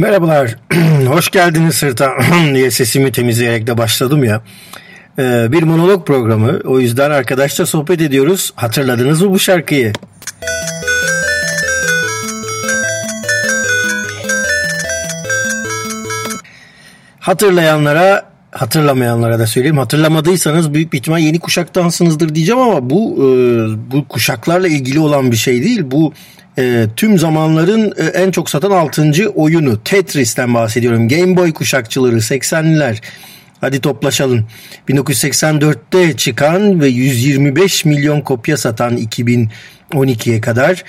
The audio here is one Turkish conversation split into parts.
Merhabalar, hoş geldiniz sırta diye sesimi temizleyerek de başladım ya. Ee, bir monolog programı, o yüzden arkadaşla sohbet ediyoruz. Hatırladınız mı bu şarkıyı? Hatırlayanlara hatırlamayanlara da söyleyeyim. Hatırlamadıysanız büyük bir ihtimal yeni kuşaktansınızdır diyeceğim ama bu e, bu kuşaklarla ilgili olan bir şey değil. Bu e, tüm zamanların e, en çok satan 6. oyunu Tetris'ten bahsediyorum. Game Boy kuşakçıları 80'liler. Hadi toplaşalım. 1984'te çıkan ve 125 milyon kopya satan 2012'ye kadar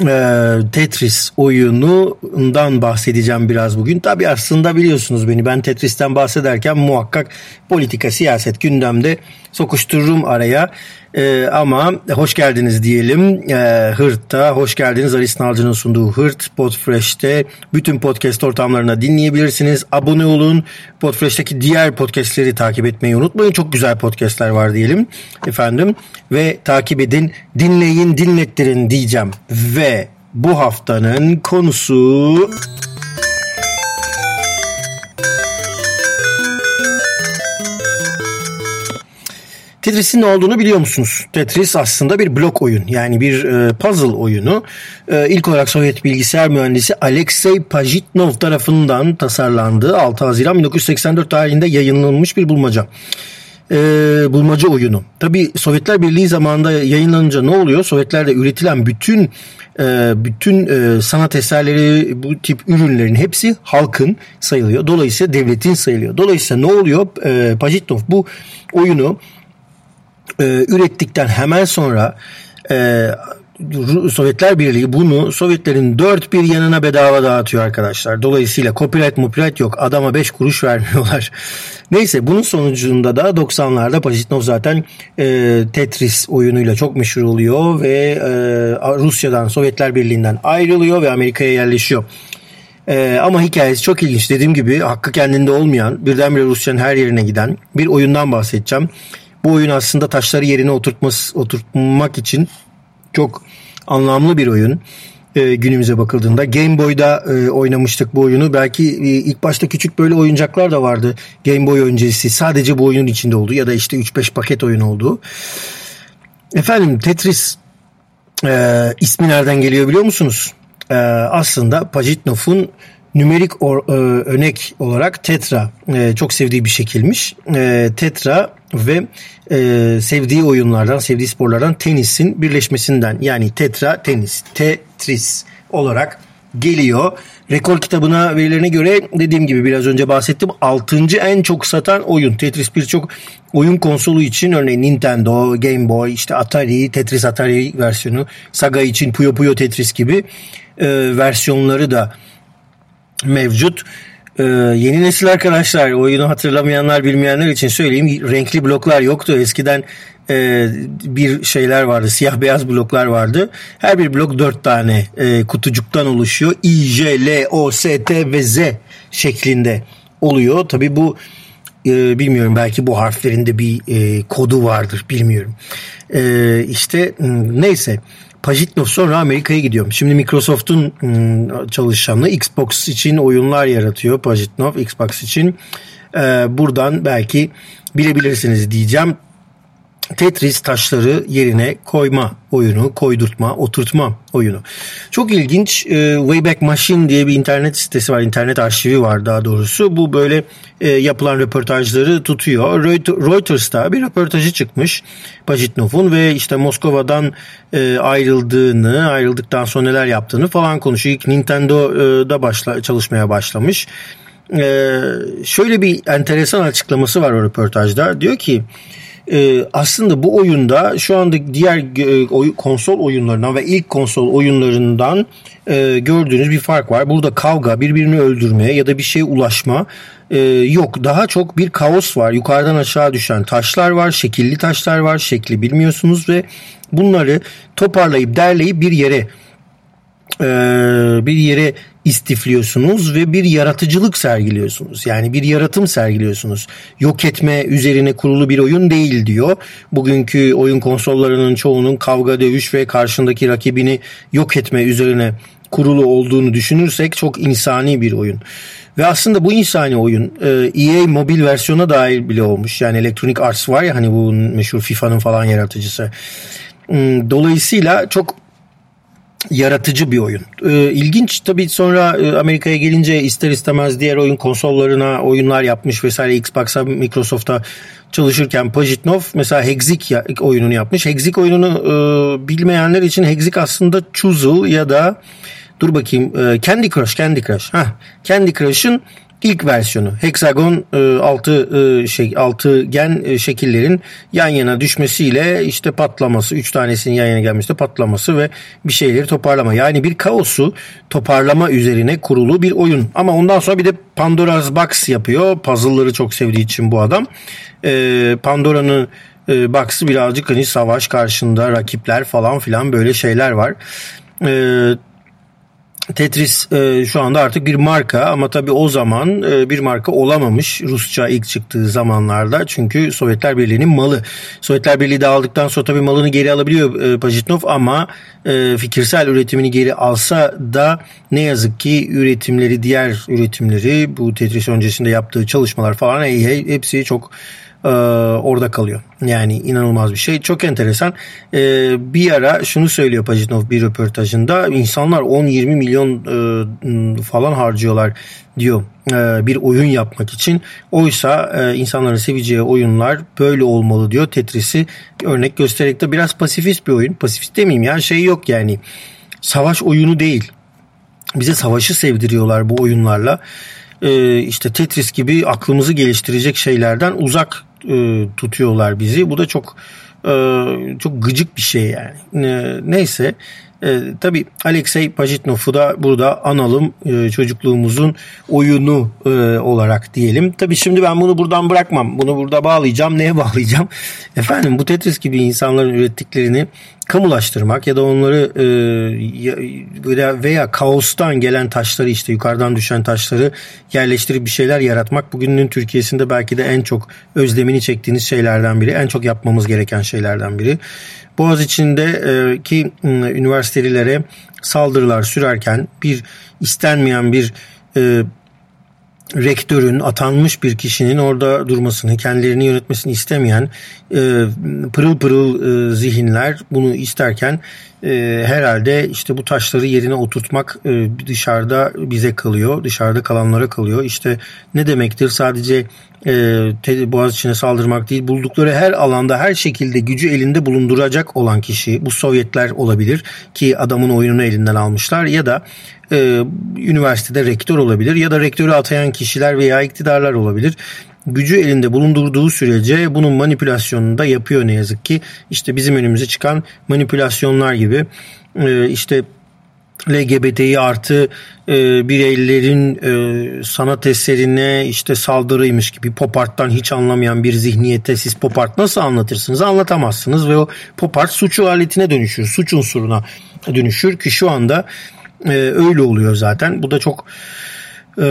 e, Tetris oyunundan bahsedeceğim biraz bugün. Tabi aslında biliyorsunuz beni ben Tetris'ten bahsederken muhakkak politika, siyaset gündemde sokuştururum araya. E, ama hoş geldiniz diyelim e, Hırt'ta. Hoş geldiniz Aris Nalcı'nın sunduğu Hırt Podfresh'te. Bütün podcast ortamlarına dinleyebilirsiniz. Abone olun. Podfresh'teki diğer podcastleri takip etmeyi unutmayın. Çok güzel podcastler var diyelim efendim. Ve takip edin, dinleyin, dinlettirin diyeceğim. Ve bu haftanın konusu... Tetris'in ne olduğunu biliyor musunuz? Tetris aslında bir blok oyun yani bir e, puzzle oyunu. E, ilk olarak Sovyet bilgisayar mühendisi Alexey Pajitnov tarafından tasarlandığı 6 Haziran 1984 tarihinde yayınlanmış bir bulmaca. E, bulmaca oyunu. Tabi Sovyetler Birliği zamanında yayınlanınca ne oluyor? Sovyetlerde üretilen bütün e, bütün e, sanat eserleri bu tip ürünlerin hepsi halkın sayılıyor. Dolayısıyla devletin sayılıyor. Dolayısıyla ne oluyor? E, Pajitnov bu oyunu e, ürettikten hemen sonra e, Sovyetler Birliği bunu Sovyetlerin dört bir yanına bedava dağıtıyor arkadaşlar. Dolayısıyla copyright copyright yok. Adama beş kuruş vermiyorlar. Neyse bunun sonucunda da 90'larda Pajitnov zaten e, Tetris oyunuyla çok meşhur oluyor ve e, Rusya'dan Sovyetler Birliği'nden ayrılıyor ve Amerika'ya yerleşiyor. Ee, ama hikayesi çok ilginç. Dediğim gibi hakkı kendinde olmayan, birdenbire Rusya'nın her yerine giden bir oyundan bahsedeceğim. Bu oyun aslında taşları yerine oturtması, oturtmak için çok anlamlı bir oyun. E, günümüze bakıldığında. Game Boy'da e, oynamıştık bu oyunu. Belki e, ilk başta küçük böyle oyuncaklar da vardı. Game Boy öncesi sadece bu oyunun içinde olduğu ya da işte 3-5 paket oyun olduğu. Efendim Tetris e, ismi nereden geliyor biliyor musunuz? E, aslında Pajitnov'un nümerik or, e, örnek olarak tetra e, çok sevdiği bir şekilmiş. E, tetra ve e, sevdiği oyunlardan, sevdiği sporlardan tenisin birleşmesinden yani tetra tenis, tetris olarak geliyor. Rekor kitabına verilerine göre dediğim gibi biraz önce bahsettim 6. en çok satan oyun. Tetris birçok oyun konsolu için örneğin Nintendo, Game Boy, işte Atari, Tetris Atari versiyonu, Saga için Puyo Puyo Tetris gibi e, versiyonları da mevcut. Ee, yeni nesil arkadaşlar oyunu hatırlamayanlar bilmeyenler için söyleyeyim renkli bloklar yoktu. Eskiden e, bir şeyler vardı siyah beyaz bloklar vardı. Her bir blok dört tane e, kutucuktan oluşuyor. I, J, L, O, S, T ve Z şeklinde oluyor. Tabi bu e, bilmiyorum belki bu harflerinde bir e, kodu vardır bilmiyorum. E, işte neyse Pajitnov sonra Amerika'ya gidiyor. Şimdi Microsoft'un ıı, çalışanı Xbox için oyunlar yaratıyor Pajitnov Xbox için. Ee, buradan belki bilebilirsiniz diyeceğim. Tetris taşları yerine koyma oyunu, koydurtma, oturtma oyunu. Çok ilginç. E, Wayback Machine diye bir internet sitesi var, internet arşivi var daha doğrusu. Bu böyle e, yapılan röportajları tutuyor. Reuters'ta bir röportajı çıkmış Pajitnov'un ve işte Moskova'dan e, ayrıldığını, ayrıldıktan sonra neler yaptığını falan konuşuyor. İlk Nintendo'da başla, çalışmaya başlamış. E, şöyle bir enteresan açıklaması var o röportajda. Diyor ki e, aslında bu oyunda şu anda diğer e, oy, konsol oyunlarından ve ilk konsol oyunlarından e, gördüğünüz bir fark var. Burada kavga, birbirini öldürmeye ya da bir şeye ulaşma e, yok. Daha çok bir kaos var. Yukarıdan aşağı düşen taşlar var, şekilli taşlar var, şekli bilmiyorsunuz ve bunları toparlayıp derleyip bir yere bir yere istifliyorsunuz ve bir yaratıcılık sergiliyorsunuz. Yani bir yaratım sergiliyorsunuz. Yok etme üzerine kurulu bir oyun değil diyor. Bugünkü oyun konsollarının çoğunun kavga, dövüş ve karşındaki rakibini yok etme üzerine kurulu olduğunu düşünürsek çok insani bir oyun. Ve aslında bu insani oyun EA mobil versiyona dahil bile olmuş. Yani Electronic Arts var ya hani bu meşhur FIFA'nın falan yaratıcısı. Hmm, dolayısıyla çok yaratıcı bir oyun. Ee, ilginç tabii sonra e, Amerika'ya gelince ister istemez diğer oyun konsollarına oyunlar yapmış vesaire Xbox'a Microsoft'a çalışırken Pajitnov mesela Hexik oyununu yapmış. Hexik oyununu e, bilmeyenler için Hexik aslında Choozle ya da dur bakayım e, Candy Crush Candy Crush. Heh, Candy Crush'ın ilk versiyonu. Heksagon e, altı e, şey altıgen e, şekillerin yan yana düşmesiyle işte patlaması üç tanesinin yan yana gelmesi patlaması ve bir şeyleri toparlama. Yani bir kaosu toparlama üzerine kurulu bir oyun. Ama ondan sonra bir de Pandora's Box yapıyor. Puzzle'ları çok sevdiği için bu adam. E, Pandora'nın e, Box'ı birazcık hani savaş karşında rakipler falan filan böyle şeyler var. E, Tetris e, şu anda artık bir marka ama tabii o zaman e, bir marka olamamış Rusça ilk çıktığı zamanlarda çünkü Sovyetler Birliği'nin malı. Sovyetler Birliği dağıldıktan sonra tabii malını geri alabiliyor e, Pajitnov ama e, fikirsel üretimini geri alsa da ne yazık ki üretimleri diğer üretimleri bu Tetris öncesinde yaptığı çalışmalar falan hepsi çok e, orada kalıyor. Yani inanılmaz bir şey. Çok enteresan. E, bir ara şunu söylüyor Pajitnov bir röportajında. İnsanlar 10-20 milyon e, falan harcıyorlar diyor e, bir oyun yapmak için. Oysa e, insanların seveceği oyunlar böyle olmalı diyor. Tetris'i örnek göstererek de biraz pasifist bir oyun. Pasifist demeyeyim ya şey yok yani. Savaş oyunu değil. Bize savaşı sevdiriyorlar bu oyunlarla. Ee, işte Tetris gibi aklımızı geliştirecek şeylerden uzak e, tutuyorlar bizi. Bu da çok e, çok gıcık bir şey yani. E, neyse e, tabii Alexey Pajitnov'u da burada analım e, çocukluğumuzun oyunu e, olarak diyelim. Tabii şimdi ben bunu buradan bırakmam. Bunu burada bağlayacağım. Neye bağlayacağım? Efendim bu Tetris gibi insanların ürettiklerini kamulaştırmak ya da onları e, veya kaostan gelen taşları işte yukarıdan düşen taşları yerleştirip bir şeyler yaratmak bugünün Türkiye'sinde belki de en çok özlemini çektiğiniz şeylerden biri. En çok yapmamız gereken şeylerden biri. Boğaz içindeki e, üniversitelilere saldırılar sürerken bir istenmeyen bir e, rektörün atanmış bir kişinin orada durmasını, kendilerini yönetmesini istemeyen e, pırıl pırıl e, zihinler bunu isterken e, herhalde işte bu taşları yerine oturtmak e, dışarıda bize kalıyor, dışarıda kalanlara kalıyor. İşte ne demektir sadece e, Boğaziçi'ne saldırmak değil, buldukları her alanda her şekilde gücü elinde bulunduracak olan kişi bu Sovyetler olabilir ki adamın oyununu elinden almışlar ya da e, üniversitede rektör olabilir ya da rektörü atayan kişiler veya iktidarlar olabilir gücü elinde bulundurduğu sürece bunun manipülasyonunu da yapıyor ne yazık ki. İşte bizim önümüze çıkan manipülasyonlar gibi e, işte LGBTİ artı e, bireylerin e, sanat eserine işte saldırıymış gibi pop art'tan hiç anlamayan bir zihniyete siz pop art nasıl anlatırsınız? Anlatamazsınız ve o pop art suç aletine dönüşür, suç unsuruna dönüşür ki şu anda e, öyle oluyor zaten. Bu da çok e,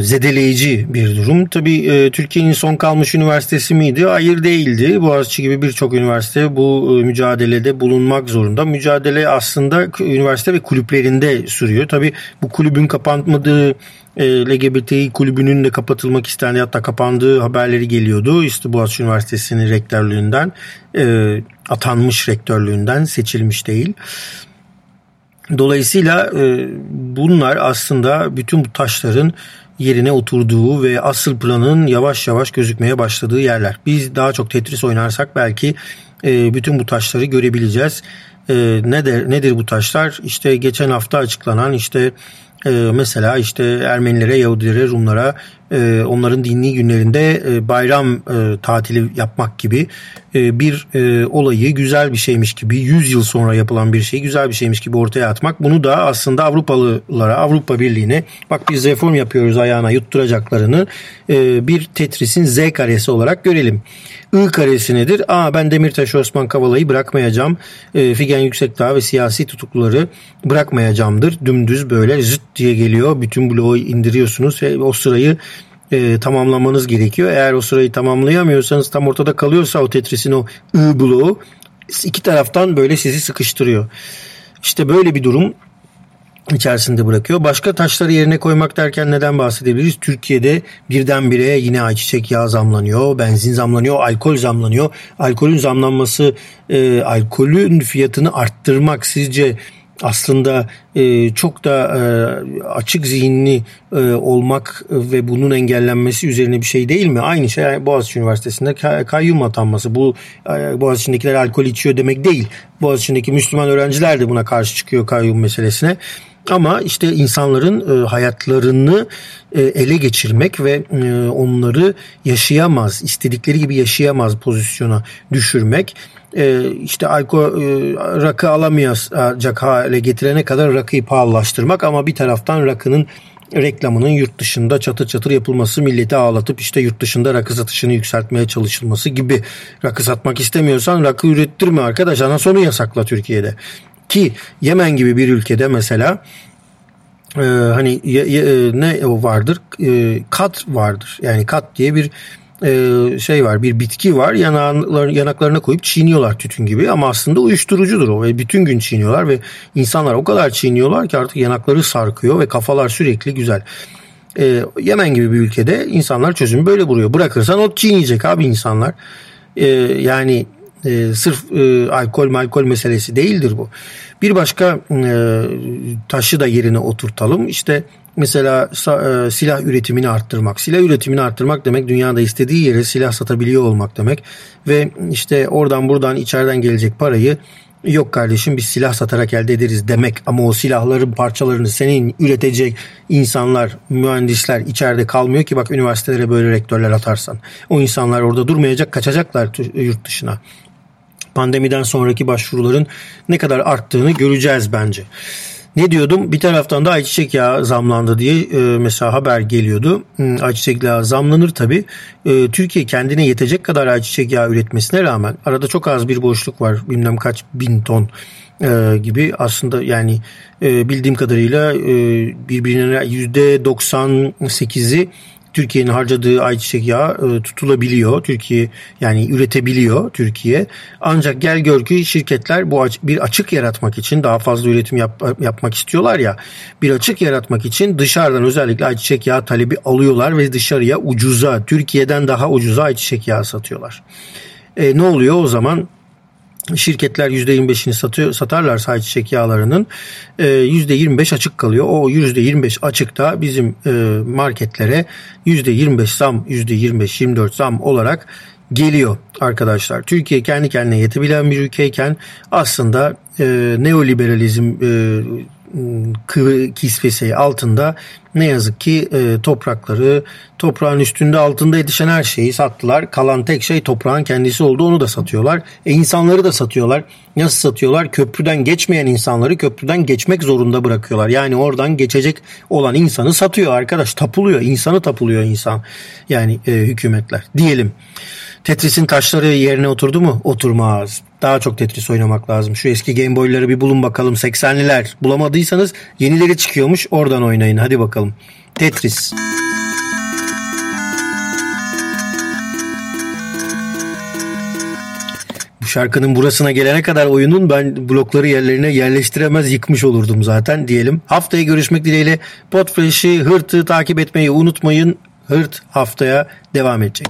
zedeleyici bir durum. Tabii e, Türkiye'nin son kalmış üniversitesi miydi? Hayır değildi. Boğaziçi gibi birçok üniversite bu e, mücadelede bulunmak zorunda. Mücadele aslında üniversite ve kulüplerinde sürüyor. Tabii bu kulübün kapanmadığı e, LGBT kulübünün de kapatılmak istendi hatta kapandığı haberleri geliyordu. İşte Boğaziçi Üniversitesi'nin rektörlüğünden e, atanmış rektörlüğünden seçilmiş değil. Dolayısıyla e, bunlar aslında bütün bu taşların yerine oturduğu ve asıl planın yavaş yavaş gözükmeye başladığı yerler. Biz daha çok Tetris oynarsak belki e, bütün bu taşları görebileceğiz. E, nedir, nedir bu taşlar? İşte geçen hafta açıklanan işte mesela işte Ermenilere, Yahudilere, Rumlara e, onların dini günlerinde e, bayram e, tatili yapmak gibi e, bir e, olayı güzel bir şeymiş gibi 100 yıl sonra yapılan bir şey güzel bir şeymiş gibi ortaya atmak. Bunu da aslında Avrupalılara Avrupa Birliği'ne bak biz reform yapıyoruz ayağına yutturacaklarını e, bir Tetris'in Z karesi olarak görelim. I karesi nedir? Aa ben Demirtaş Osman Kavala'yı bırakmayacağım. E, Figen Yüksekdağ ve siyasi tutukluları bırakmayacağımdır. Dümdüz böyle zıt diye geliyor. Bütün bloğu indiriyorsunuz ve o sırayı e, tamamlamanız gerekiyor. Eğer o sırayı tamamlayamıyorsanız tam ortada kalıyorsa o Tetris'in o I bloğu iki taraftan böyle sizi sıkıştırıyor. İşte böyle bir durum içerisinde bırakıyor. Başka taşları yerine koymak derken neden bahsedebiliriz? Türkiye'de birdenbire yine ayçiçek yağı zamlanıyor, benzin zamlanıyor, alkol zamlanıyor. Alkolün zamlanması, e, alkolün fiyatını arttırmak sizce aslında e, çok da e, açık zihinli e, olmak ve bunun engellenmesi üzerine bir şey değil mi? Aynı şey Boğaziçi Üniversitesi'nde kayyum atanması. Bu e, Boğaziçi'ndekiler alkol içiyor demek değil. Boğaziçi'ndeki Müslüman öğrenciler de buna karşı çıkıyor kayyum meselesine. Ama işte insanların e, hayatlarını e, ele geçirmek ve e, onları yaşayamaz, istedikleri gibi yaşayamaz pozisyona düşürmek e, işte alkol e, rakı alamayacak hale getirene kadar rakıyı pahalılaştırmak ama bir taraftan rakının reklamının yurt dışında çatır çatır yapılması, milleti ağlatıp işte yurt dışında rakı satışını yükseltmeye çalışılması gibi. Rakı satmak istemiyorsan rakı ürettirme arkadaş. Anasonu yasakla Türkiye'de. Ki Yemen gibi bir ülkede mesela e, hani ye, ye, ne vardır? E, kat vardır. Yani kat diye bir e, şey var bir bitki var yanaklar, yanaklarına koyup çiğniyorlar tütün gibi ama aslında uyuşturucudur o ve bütün gün çiğniyorlar ve insanlar o kadar çiğniyorlar ki artık yanakları sarkıyor ve kafalar sürekli güzel. E, Yemen gibi bir ülkede insanlar çözümü böyle buluyor. Bırakırsan o çiğneyecek abi insanlar. E, yani e, sırf e, alkol malkol meselesi değildir bu. Bir başka e, taşı da yerine oturtalım. İşte mesela e, silah üretimini arttırmak. Silah üretimini arttırmak demek dünyada istediği yere silah satabiliyor olmak demek. Ve işte oradan buradan içeriden gelecek parayı yok kardeşim biz silah satarak elde ederiz demek ama o silahların parçalarını senin üretecek insanlar, mühendisler içeride kalmıyor ki bak üniversitelere böyle rektörler atarsan. O insanlar orada durmayacak, kaçacaklar yurt dışına pandemiden sonraki başvuruların ne kadar arttığını göreceğiz bence. Ne diyordum? Bir taraftan da ayçiçek yağı zamlandı diye e, mesela haber geliyordu. Hmm, ayçiçek yağı zamlanır tabii. E, Türkiye kendine yetecek kadar ayçiçek yağı üretmesine rağmen arada çok az bir boşluk var. Bilmem kaç bin ton e, gibi aslında yani e, bildiğim kadarıyla e, birbirine yüzde 98'i Türkiye'nin harcadığı ayçiçek yağı e, tutulabiliyor. Türkiye yani üretebiliyor Türkiye. Ancak gel gör ki şirketler bu bir açık yaratmak için daha fazla üretim yap, yapmak istiyorlar ya. Bir açık yaratmak için dışarıdan özellikle ayçiçek yağı talebi alıyorlar ve dışarıya ucuza Türkiye'den daha ucuza ayçiçek yağı satıyorlar. E, ne oluyor o zaman? Şirketler %25'ini satıyor, satarlarsa ayçiçek yağlarının %25 e, açık kalıyor. O %25 açıkta bizim e, marketlere %25 zam, %25-24 zam olarak geliyor arkadaşlar. Türkiye kendi kendine yetebilen bir ülkeyken aslında e, neoliberalizm kisvesi altında ne yazık ki e, toprakları toprağın üstünde altında yetişen her şeyi sattılar. Kalan tek şey toprağın kendisi oldu onu da satıyorlar. E insanları da satıyorlar. Nasıl satıyorlar? Köprüden geçmeyen insanları köprüden geçmek zorunda bırakıyorlar. Yani oradan geçecek olan insanı satıyor arkadaş. Tapuluyor. insanı tapuluyor insan. Yani e, hükümetler. Diyelim. Tetris'in taşları yerine oturdu mu? Oturmaz. Daha çok Tetris oynamak lazım. Şu eski Game Boy'ları bir bulun bakalım. 80'liler. Bulamadıysanız yenileri çıkıyormuş. Oradan oynayın. Hadi bakalım. Tetris. Bu şarkının burasına gelene kadar oyunun ben blokları yerlerine yerleştiremez yıkmış olurdum zaten diyelim. Haftaya görüşmek dileğiyle Podfresh'i Hırt'ı takip etmeyi unutmayın. Hırt haftaya devam edecek.